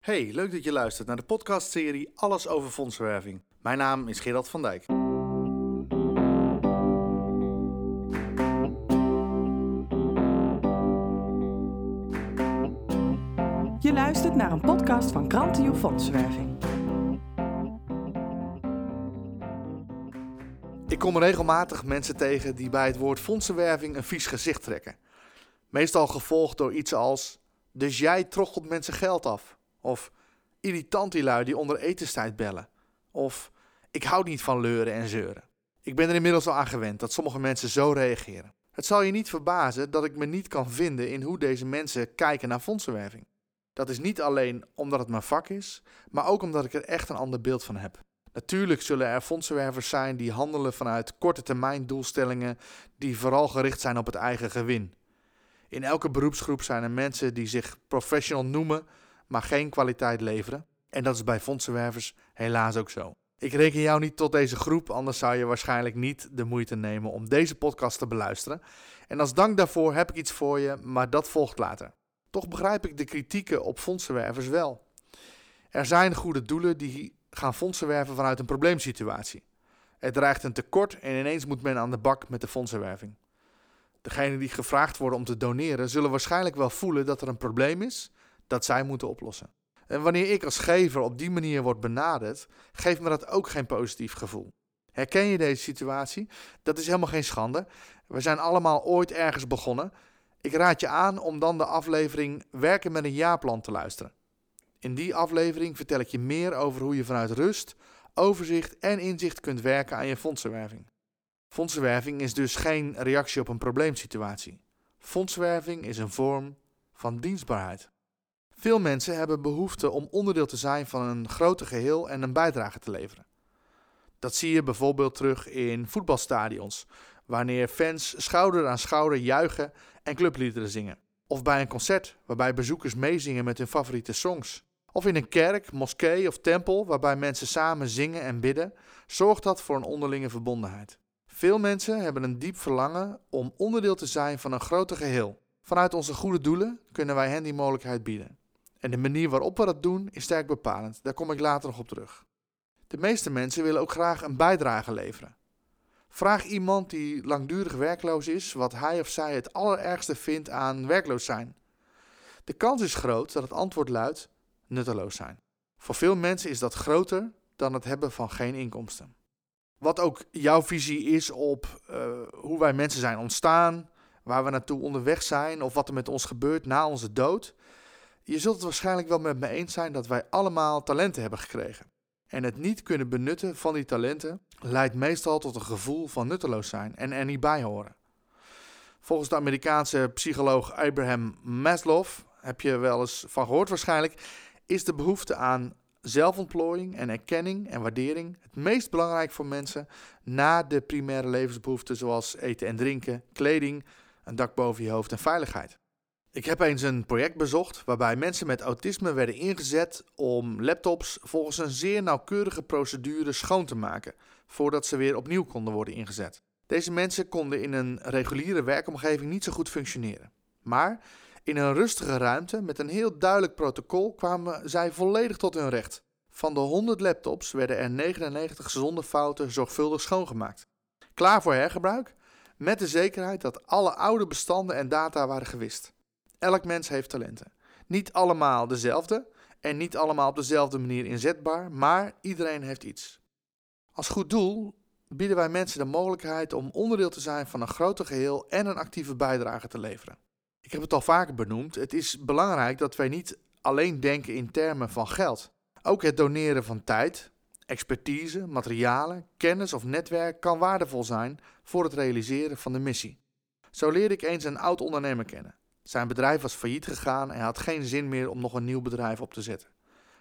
Hey, leuk dat je luistert naar de podcastserie Alles over fondsenwerving. Mijn naam is Gerald van Dijk. Je luistert naar een podcast van Krantio Fondsenwerving. Ik kom regelmatig mensen tegen die bij het woord fondsenwerving een vies gezicht trekken. Meestal gevolgd door iets als: Dus jij troggelt mensen geld af. Of irritant die lui die onder etenstijd bellen. Of ik hou niet van leuren en zeuren. Ik ben er inmiddels al aan gewend dat sommige mensen zo reageren. Het zal je niet verbazen dat ik me niet kan vinden in hoe deze mensen kijken naar fondsenwerving. Dat is niet alleen omdat het mijn vak is, maar ook omdat ik er echt een ander beeld van heb. Natuurlijk zullen er fondsenwervers zijn die handelen vanuit korte termijn doelstellingen die vooral gericht zijn op het eigen gewin. In elke beroepsgroep zijn er mensen die zich professional noemen, maar geen kwaliteit leveren. En dat is bij fondsenwervers helaas ook zo. Ik reken jou niet tot deze groep, anders zou je waarschijnlijk niet de moeite nemen om deze podcast te beluisteren. En als dank daarvoor heb ik iets voor je, maar dat volgt later. Toch begrijp ik de kritieken op fondsenwervers wel. Er zijn goede doelen die gaan fondsen werven vanuit een probleemsituatie. Er dreigt een tekort en ineens moet men aan de bak met de fondsenwerving. Degenen die gevraagd worden om te doneren zullen waarschijnlijk wel voelen dat er een probleem is dat zij moeten oplossen. En wanneer ik als gever op die manier word benaderd, geeft me dat ook geen positief gevoel. Herken je deze situatie? Dat is helemaal geen schande. We zijn allemaal ooit ergens begonnen. Ik raad je aan om dan de aflevering Werken met een jaarplan te luisteren. In die aflevering vertel ik je meer over hoe je vanuit rust, overzicht en inzicht kunt werken aan je fondsenwerving. Fondsenwerving is dus geen reactie op een probleemsituatie. Fondsenwerving is een vorm van dienstbaarheid. Veel mensen hebben behoefte om onderdeel te zijn van een groter geheel en een bijdrage te leveren. Dat zie je bijvoorbeeld terug in voetbalstadions, wanneer fans schouder aan schouder juichen en clubliederen zingen. Of bij een concert, waarbij bezoekers meezingen met hun favoriete songs. Of in een kerk, moskee of tempel, waarbij mensen samen zingen en bidden, zorgt dat voor een onderlinge verbondenheid. Veel mensen hebben een diep verlangen om onderdeel te zijn van een groter geheel. Vanuit onze goede doelen kunnen wij hen die mogelijkheid bieden. En de manier waarop we dat doen is sterk bepalend. Daar kom ik later nog op terug. De meeste mensen willen ook graag een bijdrage leveren. Vraag iemand die langdurig werkloos is wat hij of zij het allerergste vindt aan werkloos zijn. De kans is groot dat het antwoord luidt nutteloos zijn. Voor veel mensen is dat groter dan het hebben van geen inkomsten. Wat ook jouw visie is op uh, hoe wij mensen zijn ontstaan, waar we naartoe onderweg zijn of wat er met ons gebeurt na onze dood. Je zult het waarschijnlijk wel met me eens zijn dat wij allemaal talenten hebben gekregen. En het niet kunnen benutten van die talenten leidt meestal tot een gevoel van nutteloos zijn en er niet bij horen. Volgens de Amerikaanse psycholoog Abraham Maslow, heb je wel eens van gehoord waarschijnlijk, is de behoefte aan zelfontplooiing en erkenning en waardering het meest belangrijk voor mensen na de primaire levensbehoeften zoals eten en drinken, kleding, een dak boven je hoofd en veiligheid. Ik heb eens een project bezocht waarbij mensen met autisme werden ingezet om laptops volgens een zeer nauwkeurige procedure schoon te maken voordat ze weer opnieuw konden worden ingezet. Deze mensen konden in een reguliere werkomgeving niet zo goed functioneren. Maar in een rustige ruimte met een heel duidelijk protocol kwamen zij volledig tot hun recht. Van de 100 laptops werden er 99 zonder fouten zorgvuldig schoongemaakt. Klaar voor hergebruik, met de zekerheid dat alle oude bestanden en data waren gewist. Elk mens heeft talenten. Niet allemaal dezelfde en niet allemaal op dezelfde manier inzetbaar, maar iedereen heeft iets. Als goed doel bieden wij mensen de mogelijkheid om onderdeel te zijn van een groter geheel en een actieve bijdrage te leveren. Ik heb het al vaker benoemd, het is belangrijk dat wij niet alleen denken in termen van geld. Ook het doneren van tijd, expertise, materialen, kennis of netwerk kan waardevol zijn voor het realiseren van de missie. Zo leerde ik eens een oud ondernemer kennen. Zijn bedrijf was failliet gegaan en hij had geen zin meer om nog een nieuw bedrijf op te zetten.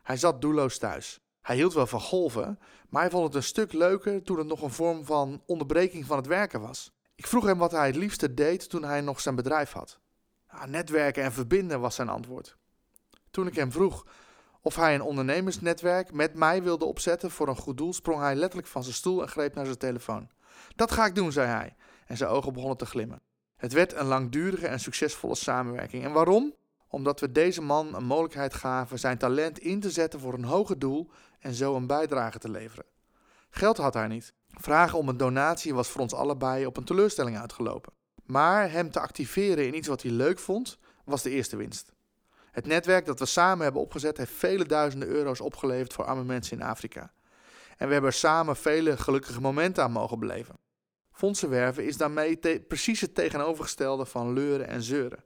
Hij zat doelloos thuis. Hij hield wel van golven, maar hij vond het een stuk leuker toen het nog een vorm van onderbreking van het werken was. Ik vroeg hem wat hij het liefste deed toen hij nog zijn bedrijf had. Ja, netwerken en verbinden was zijn antwoord. Toen ik hem vroeg of hij een ondernemersnetwerk met mij wilde opzetten voor een goed doel, sprong hij letterlijk van zijn stoel en greep naar zijn telefoon. Dat ga ik doen, zei hij, en zijn ogen begonnen te glimmen. Het werd een langdurige en succesvolle samenwerking. En waarom? omdat we deze man een mogelijkheid gaven zijn talent in te zetten voor een hoger doel en zo een bijdrage te leveren. Geld had hij niet. Vragen om een donatie was voor ons allebei op een teleurstelling uitgelopen. Maar hem te activeren in iets wat hij leuk vond, was de eerste winst. Het netwerk dat we samen hebben opgezet heeft vele duizenden euro's opgeleverd voor arme mensen in Afrika. En we hebben er samen vele gelukkige momenten aan mogen beleven. Fondsen werven is daarmee precies het tegenovergestelde van leuren en zeuren.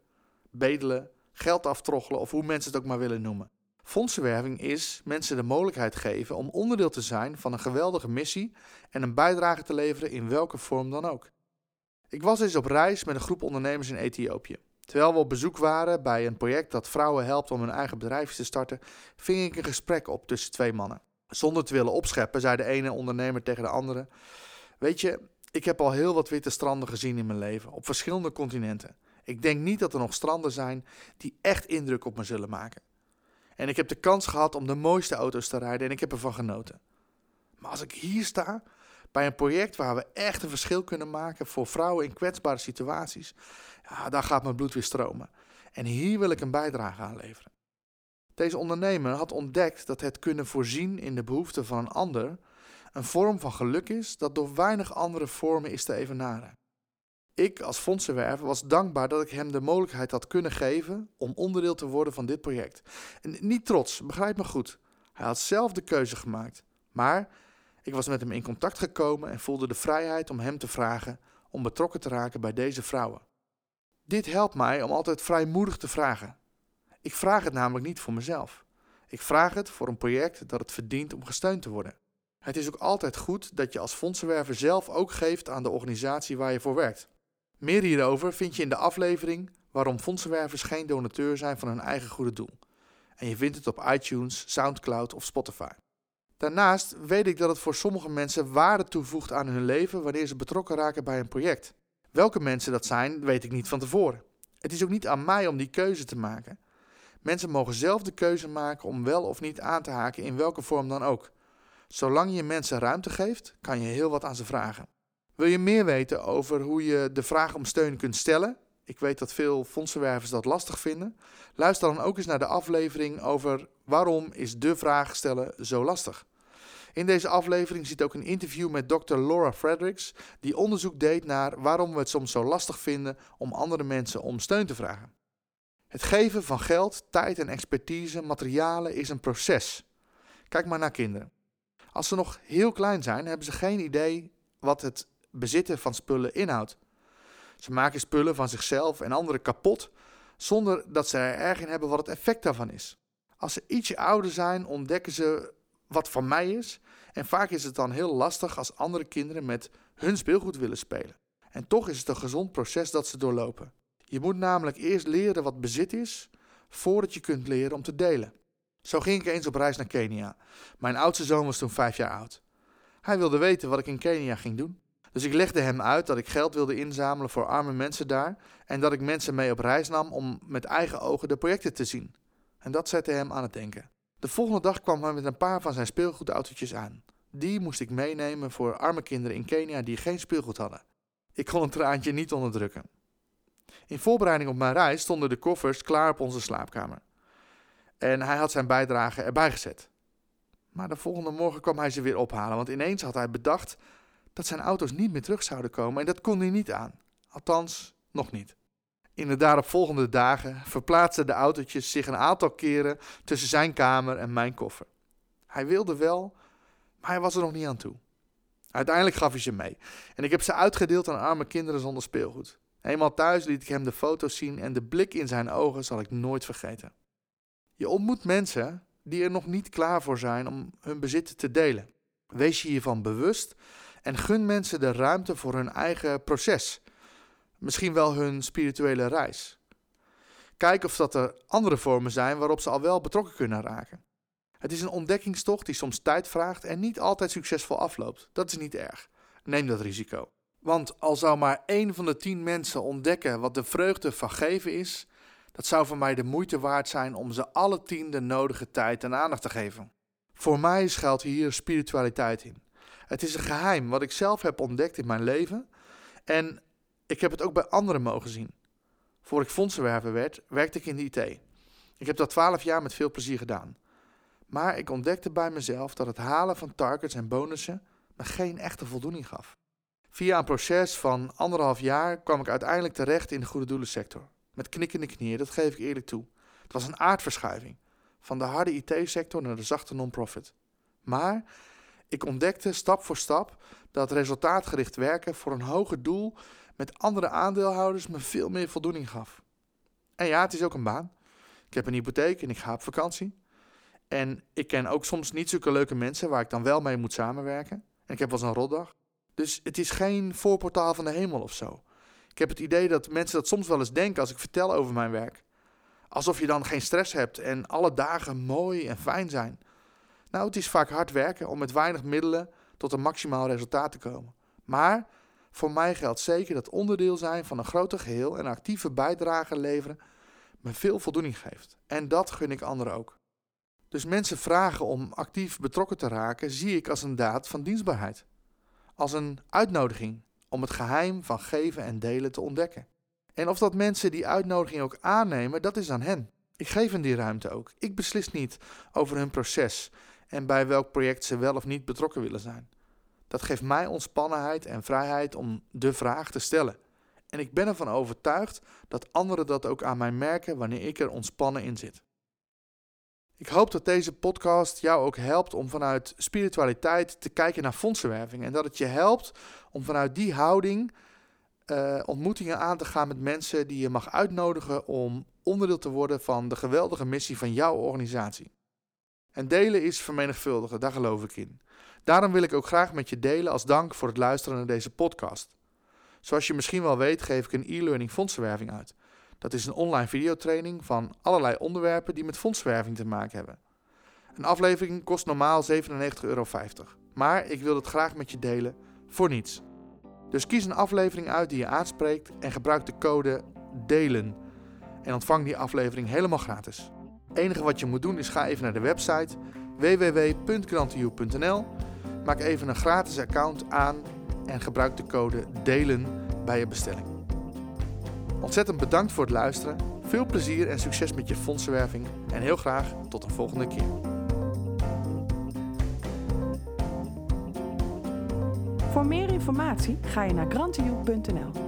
Bedelen, geld aftroggelen of hoe mensen het ook maar willen noemen. Fondsenwerving is mensen de mogelijkheid geven om onderdeel te zijn van een geweldige missie en een bijdrage te leveren in welke vorm dan ook. Ik was eens op reis met een groep ondernemers in Ethiopië. Terwijl we op bezoek waren bij een project dat vrouwen helpt om hun eigen bedrijf te starten, ving ik een gesprek op tussen twee mannen. Zonder te willen opscheppen, zei de ene ondernemer tegen de andere: Weet je, ik heb al heel wat witte stranden gezien in mijn leven, op verschillende continenten. Ik denk niet dat er nog stranden zijn die echt indruk op me zullen maken. En ik heb de kans gehad om de mooiste auto's te rijden en ik heb ervan genoten. Maar als ik hier sta, bij een project waar we echt een verschil kunnen maken voor vrouwen in kwetsbare situaties, ja, daar gaat mijn bloed weer stromen. En hier wil ik een bijdrage aan leveren. Deze ondernemer had ontdekt dat het kunnen voorzien in de behoeften van een ander een vorm van geluk is dat door weinig andere vormen is te evenaren. Ik als fondsenwerver was dankbaar dat ik hem de mogelijkheid had kunnen geven om onderdeel te worden van dit project. En niet trots, begrijp me goed. Hij had zelf de keuze gemaakt. Maar ik was met hem in contact gekomen en voelde de vrijheid om hem te vragen om betrokken te raken bij deze vrouwen. Dit helpt mij om altijd vrijmoedig te vragen. Ik vraag het namelijk niet voor mezelf. Ik vraag het voor een project dat het verdient om gesteund te worden. Het is ook altijd goed dat je als fondsenwerver zelf ook geeft aan de organisatie waar je voor werkt. Meer hierover vind je in de aflevering waarom fondsenwervers geen donateur zijn van hun eigen goede doel. En je vindt het op iTunes, SoundCloud of Spotify. Daarnaast weet ik dat het voor sommige mensen waarde toevoegt aan hun leven wanneer ze betrokken raken bij een project. Welke mensen dat zijn, weet ik niet van tevoren. Het is ook niet aan mij om die keuze te maken. Mensen mogen zelf de keuze maken om wel of niet aan te haken in welke vorm dan ook. Zolang je mensen ruimte geeft, kan je heel wat aan ze vragen. Wil je meer weten over hoe je de vraag om steun kunt stellen? Ik weet dat veel fondsenwervers dat lastig vinden. Luister dan ook eens naar de aflevering over waarom is de vraag stellen zo lastig. In deze aflevering zit ook een interview met Dr. Laura Fredericks, die onderzoek deed naar waarom we het soms zo lastig vinden om andere mensen om steun te vragen. Het geven van geld, tijd en expertise, materialen is een proces. Kijk maar naar kinderen. Als ze nog heel klein zijn, hebben ze geen idee wat het bezitten van spullen inhoudt. Ze maken spullen van zichzelf en anderen kapot zonder dat ze er erg in hebben wat het effect daarvan is. Als ze ietsje ouder zijn, ontdekken ze wat van mij is. En vaak is het dan heel lastig als andere kinderen met hun speelgoed willen spelen. En toch is het een gezond proces dat ze doorlopen. Je moet namelijk eerst leren wat bezit is, voordat je kunt leren om te delen. Zo ging ik eens op reis naar Kenia. Mijn oudste zoon was toen vijf jaar oud. Hij wilde weten wat ik in Kenia ging doen. Dus ik legde hem uit dat ik geld wilde inzamelen voor arme mensen daar en dat ik mensen mee op reis nam om met eigen ogen de projecten te zien. En dat zette hem aan het denken. De volgende dag kwam hij met een paar van zijn speelgoedautootjes aan. Die moest ik meenemen voor arme kinderen in Kenia die geen speelgoed hadden. Ik kon een traantje niet onderdrukken. In voorbereiding op mijn reis stonden de koffers klaar op onze slaapkamer. En hij had zijn bijdrage erbij gezet. Maar de volgende morgen kwam hij ze weer ophalen, want ineens had hij bedacht dat zijn auto's niet meer terug zouden komen en dat kon hij niet aan. Althans, nog niet. In de daaropvolgende dagen verplaatsten de autootjes zich een aantal keren tussen zijn kamer en mijn koffer. Hij wilde wel, maar hij was er nog niet aan toe. Uiteindelijk gaf hij ze mee en ik heb ze uitgedeeld aan arme kinderen zonder speelgoed. Eenmaal thuis liet ik hem de foto's zien en de blik in zijn ogen zal ik nooit vergeten. Je ontmoet mensen die er nog niet klaar voor zijn om hun bezit te delen. Wees je hiervan bewust en gun mensen de ruimte voor hun eigen proces. Misschien wel hun spirituele reis. Kijk of dat er andere vormen zijn waarop ze al wel betrokken kunnen raken. Het is een ontdekkingstocht die soms tijd vraagt en niet altijd succesvol afloopt. Dat is niet erg. Neem dat risico. Want al zou maar één van de tien mensen ontdekken wat de vreugde van geven is, dat zou voor mij de moeite waard zijn om ze alle tien de nodige tijd en aandacht te geven. Voor mij schuilt hier spiritualiteit in. Het is een geheim wat ik zelf heb ontdekt in mijn leven en ik heb het ook bij anderen mogen zien. Voor ik fondsenwerver werd, werkte ik in de IT. Ik heb dat 12 jaar met veel plezier gedaan. Maar ik ontdekte bij mezelf dat het halen van targets en bonussen me geen echte voldoening gaf. Via een proces van anderhalf jaar kwam ik uiteindelijk terecht in de goede doelensector. Met knikkende knieën, dat geef ik eerlijk toe. Het was een aardverschuiving. Van de harde IT-sector naar de zachte non-profit. Maar ik ontdekte stap voor stap dat resultaatgericht werken voor een hoger doel met andere aandeelhouders me veel meer voldoening gaf. En ja, het is ook een baan. Ik heb een hypotheek en ik ga op vakantie. En ik ken ook soms niet zulke leuke mensen waar ik dan wel mee moet samenwerken. En ik heb wel eens een rotdag. Dus het is geen voorportaal van de hemel of zo. Ik heb het idee dat mensen dat soms wel eens denken als ik vertel over mijn werk. Alsof je dan geen stress hebt en alle dagen mooi en fijn zijn. Nou, het is vaak hard werken om met weinig middelen tot een maximaal resultaat te komen. Maar voor mij geldt zeker dat onderdeel zijn van een groter geheel en actieve bijdrage leveren me veel voldoening geeft. En dat gun ik anderen ook. Dus mensen vragen om actief betrokken te raken, zie ik als een daad van dienstbaarheid. Als een uitnodiging om het geheim van geven en delen te ontdekken. En of dat mensen die uitnodiging ook aannemen, dat is aan hen. Ik geef hen die ruimte ook. Ik beslis niet over hun proces en bij welk project ze wel of niet betrokken willen zijn. Dat geeft mij ontspannenheid en vrijheid om de vraag te stellen. En ik ben ervan overtuigd dat anderen dat ook aan mij merken wanneer ik er ontspannen in zit. Ik hoop dat deze podcast jou ook helpt om vanuit spiritualiteit te kijken naar fondsenwerving. En dat het je helpt om vanuit die houding uh, ontmoetingen aan te gaan met mensen die je mag uitnodigen om onderdeel te worden van de geweldige missie van jouw organisatie. En delen is vermenigvuldigen, daar geloof ik in. Daarom wil ik ook graag met je delen als dank voor het luisteren naar deze podcast. Zoals je misschien wel weet, geef ik een e-learning fondsenwerving uit. Dat is een online videotraining van allerlei onderwerpen die met fondswerving te maken hebben. Een aflevering kost normaal 97,50 euro. Maar ik wil het graag met je delen voor niets. Dus kies een aflevering uit die je aanspreekt en gebruik de code DELEN. En ontvang die aflevering helemaal gratis. Het enige wat je moet doen is ga even naar de website www.grantiu.nl. Maak even een gratis account aan en gebruik de code DELEN bij je bestelling. Ontzettend bedankt voor het luisteren. Veel plezier en succes met je fondsenwerving. En heel graag tot een volgende keer. Voor meer informatie ga je naar grantioe.nl.